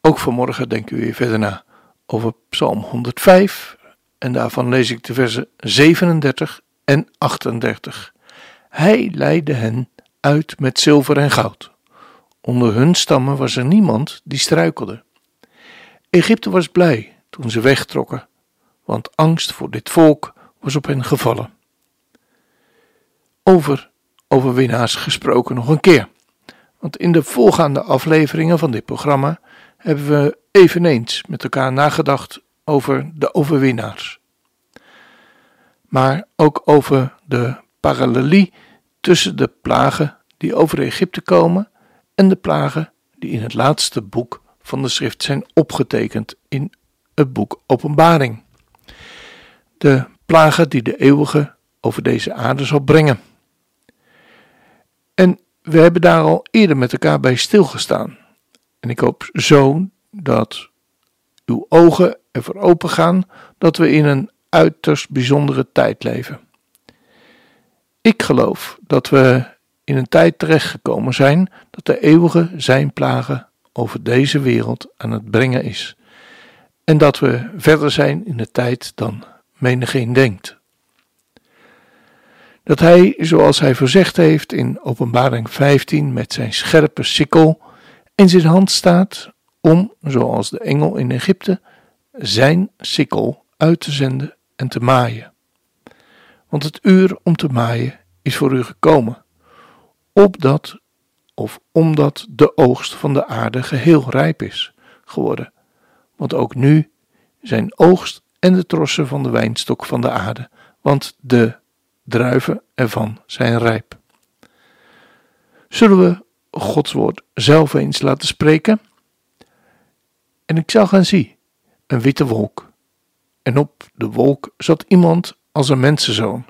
Ook vanmorgen denken we weer verder na over Psalm 105 en daarvan lees ik de versen 37 en 38. Hij leidde hen uit met zilver en goud. Onder hun stammen was er niemand die struikelde. Egypte was blij toen ze wegtrokken, want angst voor dit volk was op hen gevallen. Over overwinnaars gesproken nog een keer. Want in de volgaande afleveringen van dit programma hebben we eveneens met elkaar nagedacht over de overwinnaars. Maar ook over de parallelie tussen de plagen die over Egypte komen en de plagen die in het laatste boek van de schrift zijn opgetekend in het boek Openbaring. De plagen die de eeuwige over deze aarde zal brengen. En we hebben daar al eerder met elkaar bij stilgestaan. En ik hoop zo dat uw ogen ervoor open gaan dat we in een uiterst bijzondere tijd leven. Ik geloof dat we in een tijd terechtgekomen zijn dat de eeuwige zijn plagen over deze wereld aan het brengen is. En dat we verder zijn in de tijd dan menigeen denkt. Dat hij, zoals hij voorzegd heeft in Openbaring 15, met zijn scherpe sikkel in zijn hand staat om, zoals de engel in Egypte, zijn sikkel uit te zenden en te maaien. Want het uur om te maaien is voor u gekomen, opdat of omdat de oogst van de aarde geheel rijp is geworden. Want ook nu zijn oogst en de trossen van de wijnstok van de aarde, want de druiven ervan zijn rijp. Zullen we Gods woord zelf eens laten spreken? En ik zag en zie een witte wolk. En op de wolk zat iemand als een mensenzoon.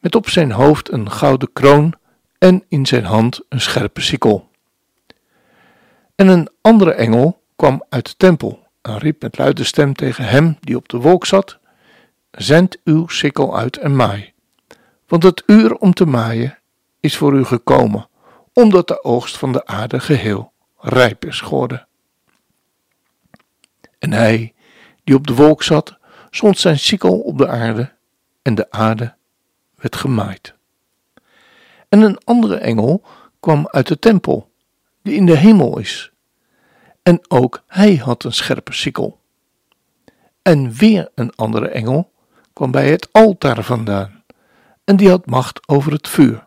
Met op zijn hoofd een gouden kroon en in zijn hand een scherpe sikkel. En een andere engel kwam uit de tempel en riep met luide stem tegen hem die op de wolk zat: Zend uw sikkel uit en maai. Want het uur om te maaien is voor u gekomen, omdat de oogst van de aarde geheel rijp is geworden. En hij, die op de wolk zat, zond zijn sikkel op de aarde, en de aarde werd gemaaid. En een andere engel kwam uit de tempel, die in de hemel is, en ook hij had een scherpe sikkel. En weer een andere engel kwam bij het altaar vandaan, en die had macht over het vuur.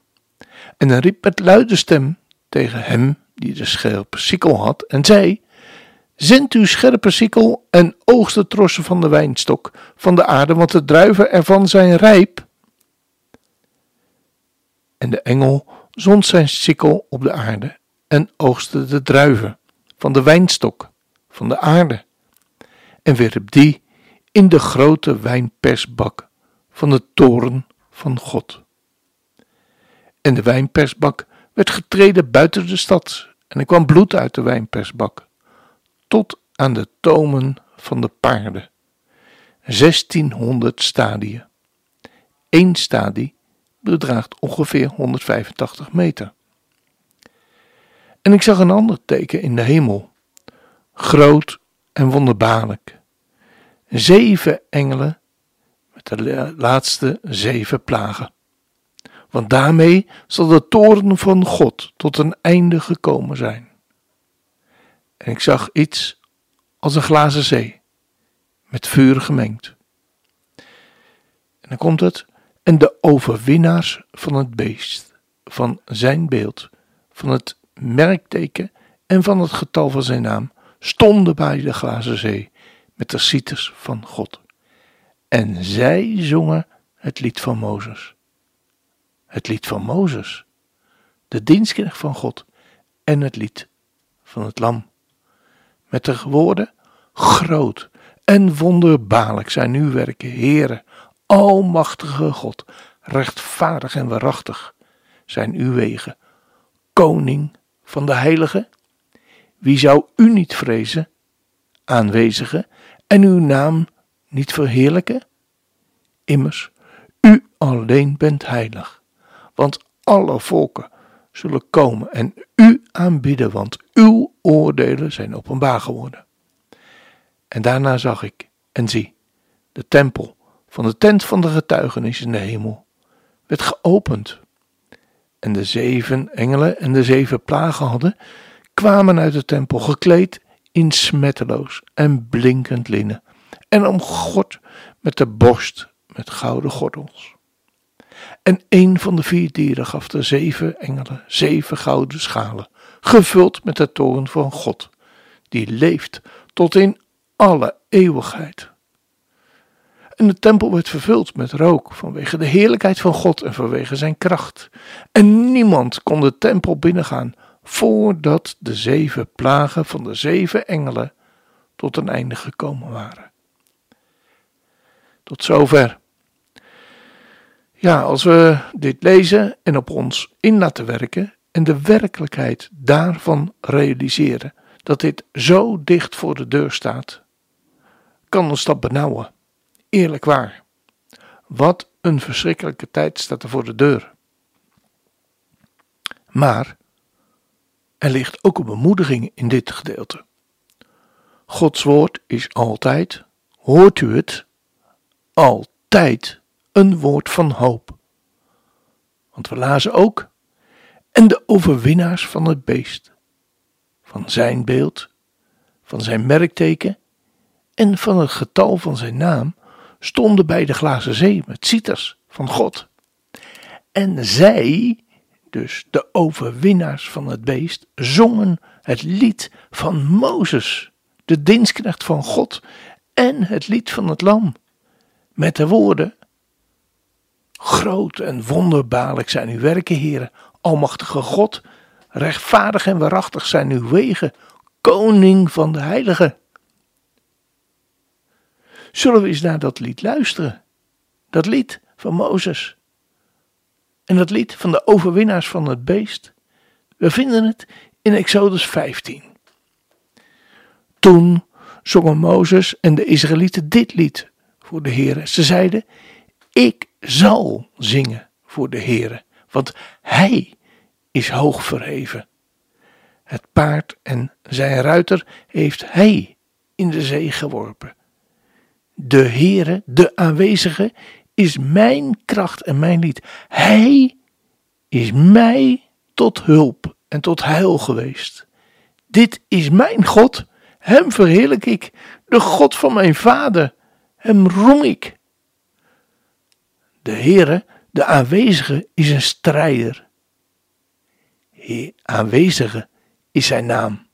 En hij riep met luide stem tegen hem die de scherpe sikkel had, en zei: Zend uw scherpe sikkel en oogst de trossen van de wijnstok van de aarde, want de druiven ervan zijn rijp. En de engel zond zijn sikkel op de aarde en oogste de druiven van de wijnstok van de aarde en wierp die in de grote wijnpersbak van de toren van God. En de wijnpersbak werd getreden buiten de stad en er kwam bloed uit de wijnpersbak tot aan de tomen van de paarden. 1600 stadien. Eén stadie bedraagt ongeveer 185 meter. En ik zag een ander teken in de hemel, groot en wonderbaarlijk. Zeven engelen met de laatste zeven plagen. Want daarmee zal de toren van God tot een einde gekomen zijn. En ik zag iets als een glazen zee, met vuur gemengd. En dan komt het, en de overwinnaars van het beest, van zijn beeld, van het merkteken en van het getal van zijn naam, stonden bij de glazen zee met de cites van God. En zij zongen het lied van Mozes. Het lied van Mozes, de dienstknecht van God en het lied van het lam. met de woorden: Groot en wonderbaarlijk zijn uw werken, Heere, Almachtige God, rechtvaardig en waarachtig zijn uw wegen, Koning van de Heilige. Wie zou u niet vrezen, aanwezige, en uw naam niet verheerlijken? Immers, u alleen bent heilig, want alle volken zullen komen en u aanbidden, want uw oordelen zijn openbaar geworden. En daarna zag ik, en zie, de tempel van de tent van de getuigenis in de hemel werd geopend. En de zeven engelen en de zeven plagen hadden, kwamen uit de tempel gekleed in smetteloos en blinkend linnen en omgord met de borst met gouden gordels. En een van de vier dieren gaf de zeven engelen zeven gouden schalen, gevuld met de toren van God, die leeft tot in alle eeuwigheid. En de tempel werd vervuld met rook vanwege de heerlijkheid van God en vanwege zijn kracht. En niemand kon de tempel binnengaan voordat de zeven plagen van de zeven engelen tot een einde gekomen waren. Tot zover. Ja, als we dit lezen en op ons in laten werken en de werkelijkheid daarvan realiseren, dat dit zo dicht voor de deur staat, kan ons dat benauwen. Eerlijk waar. Wat een verschrikkelijke tijd staat er voor de deur. Maar er ligt ook een bemoediging in dit gedeelte. Gods woord is altijd, hoort u het, altijd een woord van hoop. Want we lazen ook, en de overwinnaars van het beest, van zijn beeld, van zijn merkteken en van het getal van zijn naam, stonden bij de glazen zee met citers van God. En zij, dus de overwinnaars van het beest, zongen het lied van Mozes, de dienstknecht van God, en het lied van het lam, met de woorden, Groot en wonderbaarlijk zijn uw werken, heren, almachtige God, rechtvaardig en waarachtig zijn uw wegen, koning van de heiligen. Zullen we eens naar dat lied luisteren? Dat lied van Mozes. En dat lied van de overwinnaars van het beest. We vinden het in Exodus 15. Toen zongen Mozes en de Israëlieten dit lied voor de Heer. Ze zeiden: Ik zal zingen voor de Heer, want Hij is hoog verheven. Het paard en zijn ruiter heeft Hij in de zee geworpen. De Heere, de aanwezige, is mijn kracht en mijn lied. Hij is mij tot hulp en tot heil geweest. Dit is mijn God, hem verheerlijk ik, de God van mijn vader, hem roem ik. De Heere, de aanwezige, is een strijder. Aanwezige is zijn naam.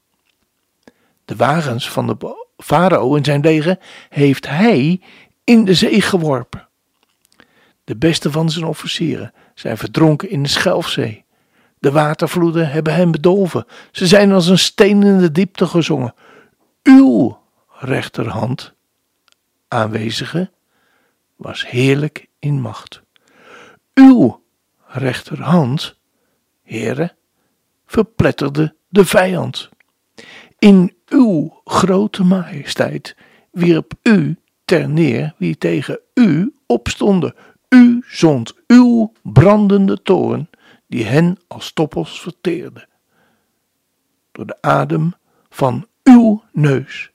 De wagens van de farao en zijn leger heeft hij in de zee geworpen. De beste van zijn officieren zijn verdronken in de Schelfzee. De watervloeden hebben hem bedolven. Ze zijn als een steen in de diepte gezongen. Uw rechterhand, aanwezige, was heerlijk in macht. Uw rechterhand, heren, verpletterde de vijand. In uw grote majesteit wierp u ter neer wie tegen u opstonden. U zond uw brandende toren, die hen als stoppels verteerde. Door de adem van uw neus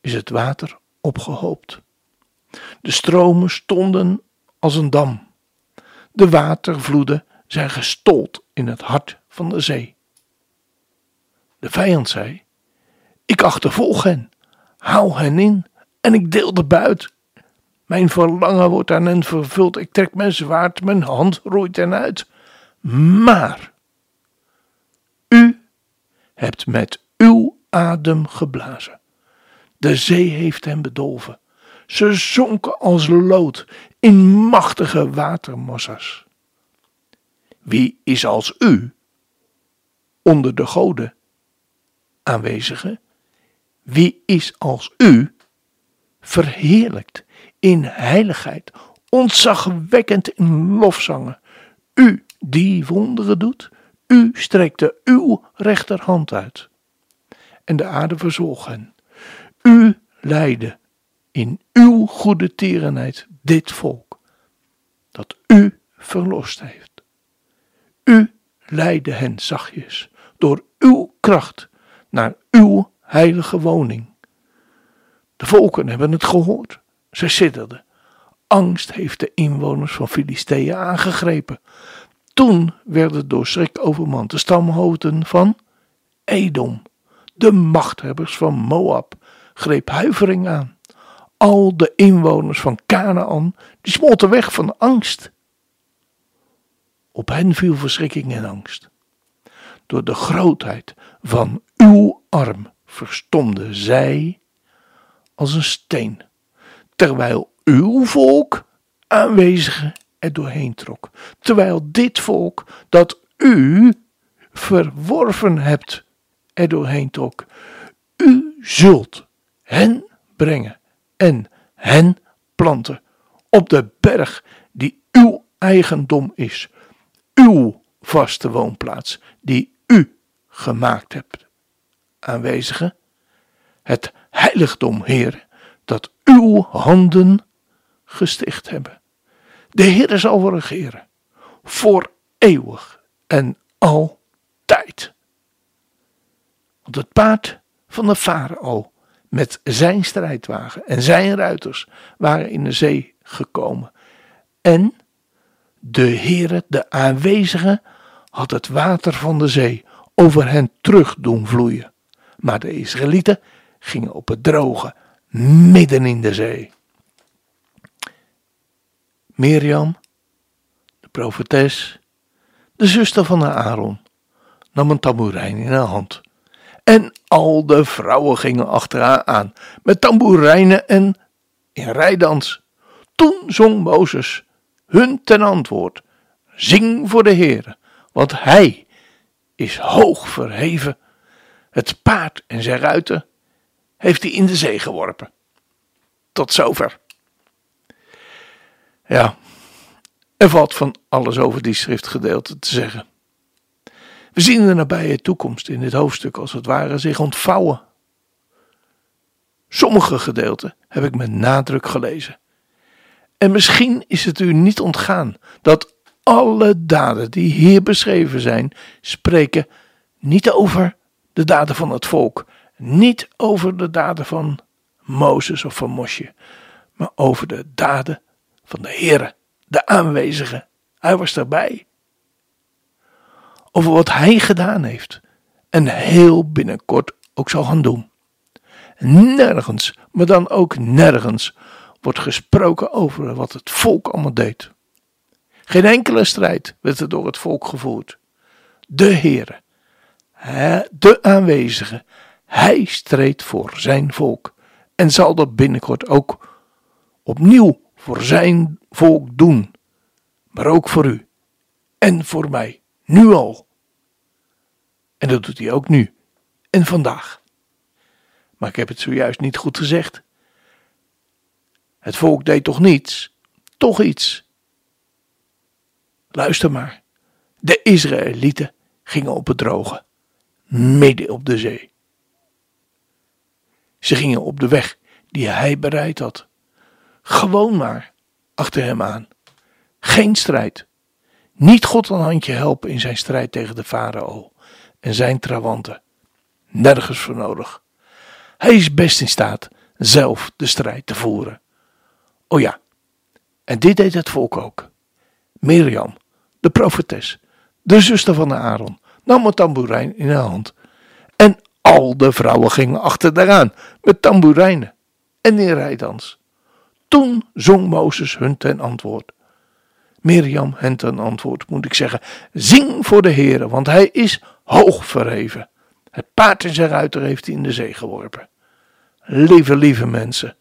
is het water opgehoopt. De stromen stonden als een dam. De watervloeden zijn gestold in het hart van de zee. De vijand zei: Ik achtervolg hen, hou hen in en ik deel de buit. Mijn verlangen wordt aan hen vervuld, ik trek mijn zwaard, mijn hand roeit hen uit. Maar u hebt met uw adem geblazen. De zee heeft hen bedolven. Ze zonken als lood in machtige watermassa's. Wie is als u onder de goden aanwezige? wie is als u, verheerlijkt in heiligheid, ontzagwekkend in lofzangen. U die wonderen doet, u strekte uw rechterhand uit. En de aarde verzwolg hen. U leidde in uw goede tierenheid dit volk, dat u verlost heeft. U leidde hen zachtjes door uw kracht naar uw heilige woning. De volken hebben het gehoord. Ze sidderden. Angst heeft de inwoners van Filistea aangegrepen. Toen werden door schrik overmand de stamhoofden van Edom. De machthebbers van Moab greep huivering aan. Al de inwoners van Canaan die smolten weg van angst. Op hen viel verschrikking en angst. Door de grootheid van uw arm verstomde zij als een steen, terwijl uw volk aanwezigen er doorheen trok, terwijl dit volk dat u verworven hebt er doorheen trok. U zult hen brengen en hen planten op de berg die uw eigendom is, uw vaste woonplaats die u gemaakt hebt. Aanwezigen, het heiligdom, Heer, dat uw handen gesticht hebben. De Heer zal regeren, voor eeuwig en altijd. Want het paard van de farao met zijn strijdwagen en zijn ruiters waren in de zee gekomen. En de Heere, de aanwezige, had het water van de zee over hen terug doen vloeien. Maar de Israëlieten gingen op het droge, midden in de zee. Mirjam, de profetes, de zuster van Aaron, nam een tamboerijn in haar hand. En al de vrouwen gingen achter haar aan, met tamboerijnen en in rijdans. Toen zong Mozes hun ten antwoord: Zing voor de Heer, want Hij is hoog verheven. Het paard en zijn ruiten heeft hij in de zee geworpen. Tot zover. Ja, er valt van alles over die schriftgedeelte te zeggen. We zien de nabije toekomst in dit hoofdstuk als het ware zich ontvouwen. Sommige gedeelten heb ik met nadruk gelezen. En misschien is het u niet ontgaan dat alle daden die hier beschreven zijn, spreken niet over de daden van het volk, niet over de daden van Mozes of van Mosje, maar over de daden van de Heere, de aanwezige. Hij was daarbij. Over wat hij gedaan heeft en heel binnenkort ook zal gaan doen. Nergens, maar dan ook nergens, wordt gesproken over wat het volk allemaal deed. Geen enkele strijd werd er door het volk gevoerd. De Heere, de aanwezige, hij streed voor zijn volk en zal dat binnenkort ook opnieuw voor zijn volk doen, maar ook voor u en voor mij, nu al. En dat doet hij ook nu en vandaag. Maar ik heb het zojuist niet goed gezegd. Het volk deed toch niets, toch iets. Luister maar. De Israëlieten gingen op het droge, midden op de zee. Ze gingen op de weg die hij bereid had. Gewoon maar achter hem aan. Geen strijd. Niet God een handje helpen in zijn strijd tegen de farao en zijn trawanten. Nergens voor nodig. Hij is best in staat zelf de strijd te voeren. Oh ja, en dit deed het volk ook. Mirjam, de profetes, de zuster van Aaron, nam een tamboerijn in haar hand. En al de vrouwen gingen achter daaraan met tamboerijnen en in rijdans. Toen zong Mozes hun ten antwoord. Mirjam hen ten antwoord, moet ik zeggen, zing voor de Heere, want hij is hoog verheven. Het paard en zijn ruiter heeft hij in de zee geworpen. Lieve, lieve mensen,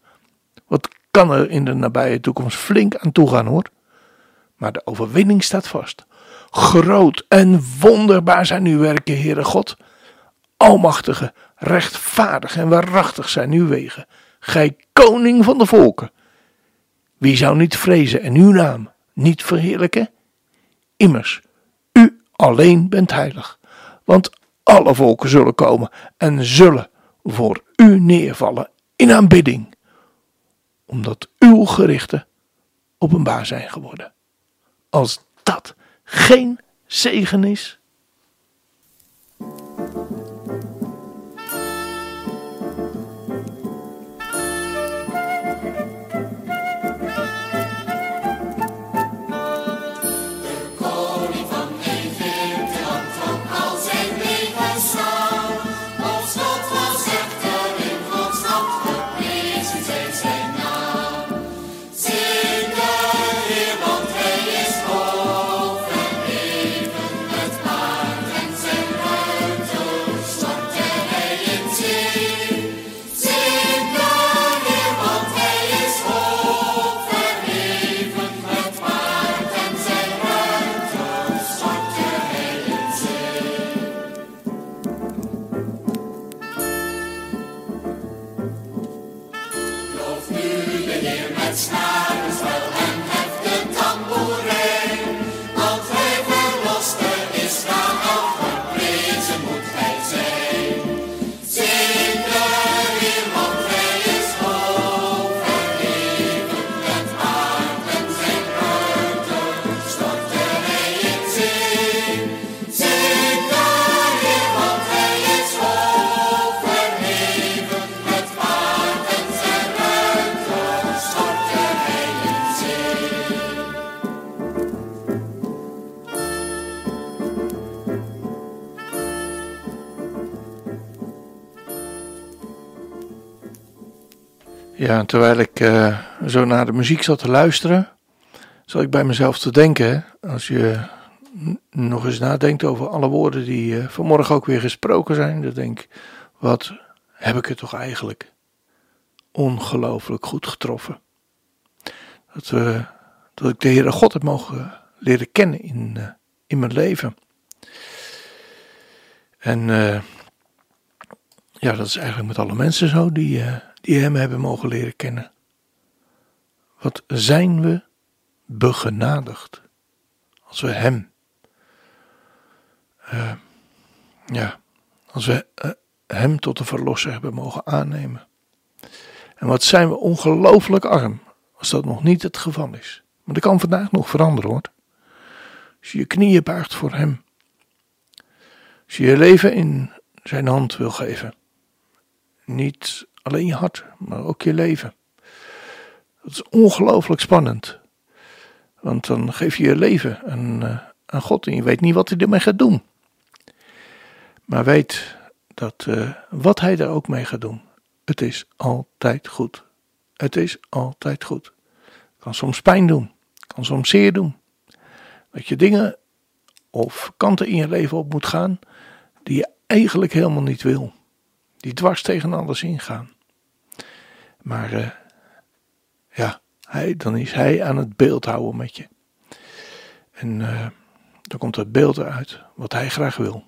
wat kan er in de nabije toekomst flink aan toe gaan hoor. Maar de overwinning staat vast. Groot en wonderbaar zijn uw werken, Heere God. Almachtige, rechtvaardig en waarachtig zijn uw wegen, gij koning van de volken. Wie zou niet vrezen en uw naam niet verheerlijken? Immers, u alleen bent heilig, want alle volken zullen komen en zullen voor u neervallen in aanbidding, omdat uw gerichten openbaar zijn geworden. Als dat geen zegen is. Ja, terwijl ik uh, zo naar de muziek zat te luisteren, zat ik bij mezelf te denken. Als je nog eens nadenkt over alle woorden die uh, vanmorgen ook weer gesproken zijn, dan denk ik, wat heb ik het toch eigenlijk ongelooflijk goed getroffen. Dat, we, dat ik de Heere God heb mogen leren kennen in, in mijn leven. En ja, dat is eigenlijk met alle mensen zo die die Hem hebben mogen leren kennen. Wat zijn we begenadigd als we Hem, uh, ja, als we uh, Hem tot de Verlosser hebben mogen aannemen. En wat zijn we ongelooflijk arm als dat nog niet het geval is. Maar dat kan vandaag nog veranderen hoor. Als je je knieën buigt voor Hem. Als je je leven in Zijn hand wil geven. Niet Alleen je hart, maar ook je leven. Dat is ongelooflijk spannend. Want dan geef je je leven aan, uh, aan God en je weet niet wat hij ermee gaat doen. Maar weet dat uh, wat hij er ook mee gaat doen, het is altijd goed. Het is altijd goed. Het kan soms pijn doen, kan soms zeer doen. Dat je dingen of kanten in je leven op moet gaan die je eigenlijk helemaal niet wil. Die dwars tegen alles ingaan. Maar uh, ja, hij, dan is hij aan het beeld houden met je. En uh, dan komt het beeld eruit wat hij graag wil.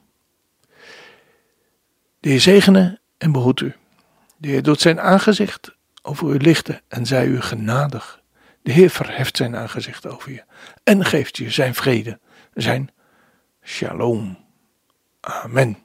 De Heer zegene en behoedt u. De Heer doet zijn aangezicht over u lichten en zij u genadig. De Heer verheft zijn aangezicht over je en geeft je zijn vrede, zijn shalom. Amen.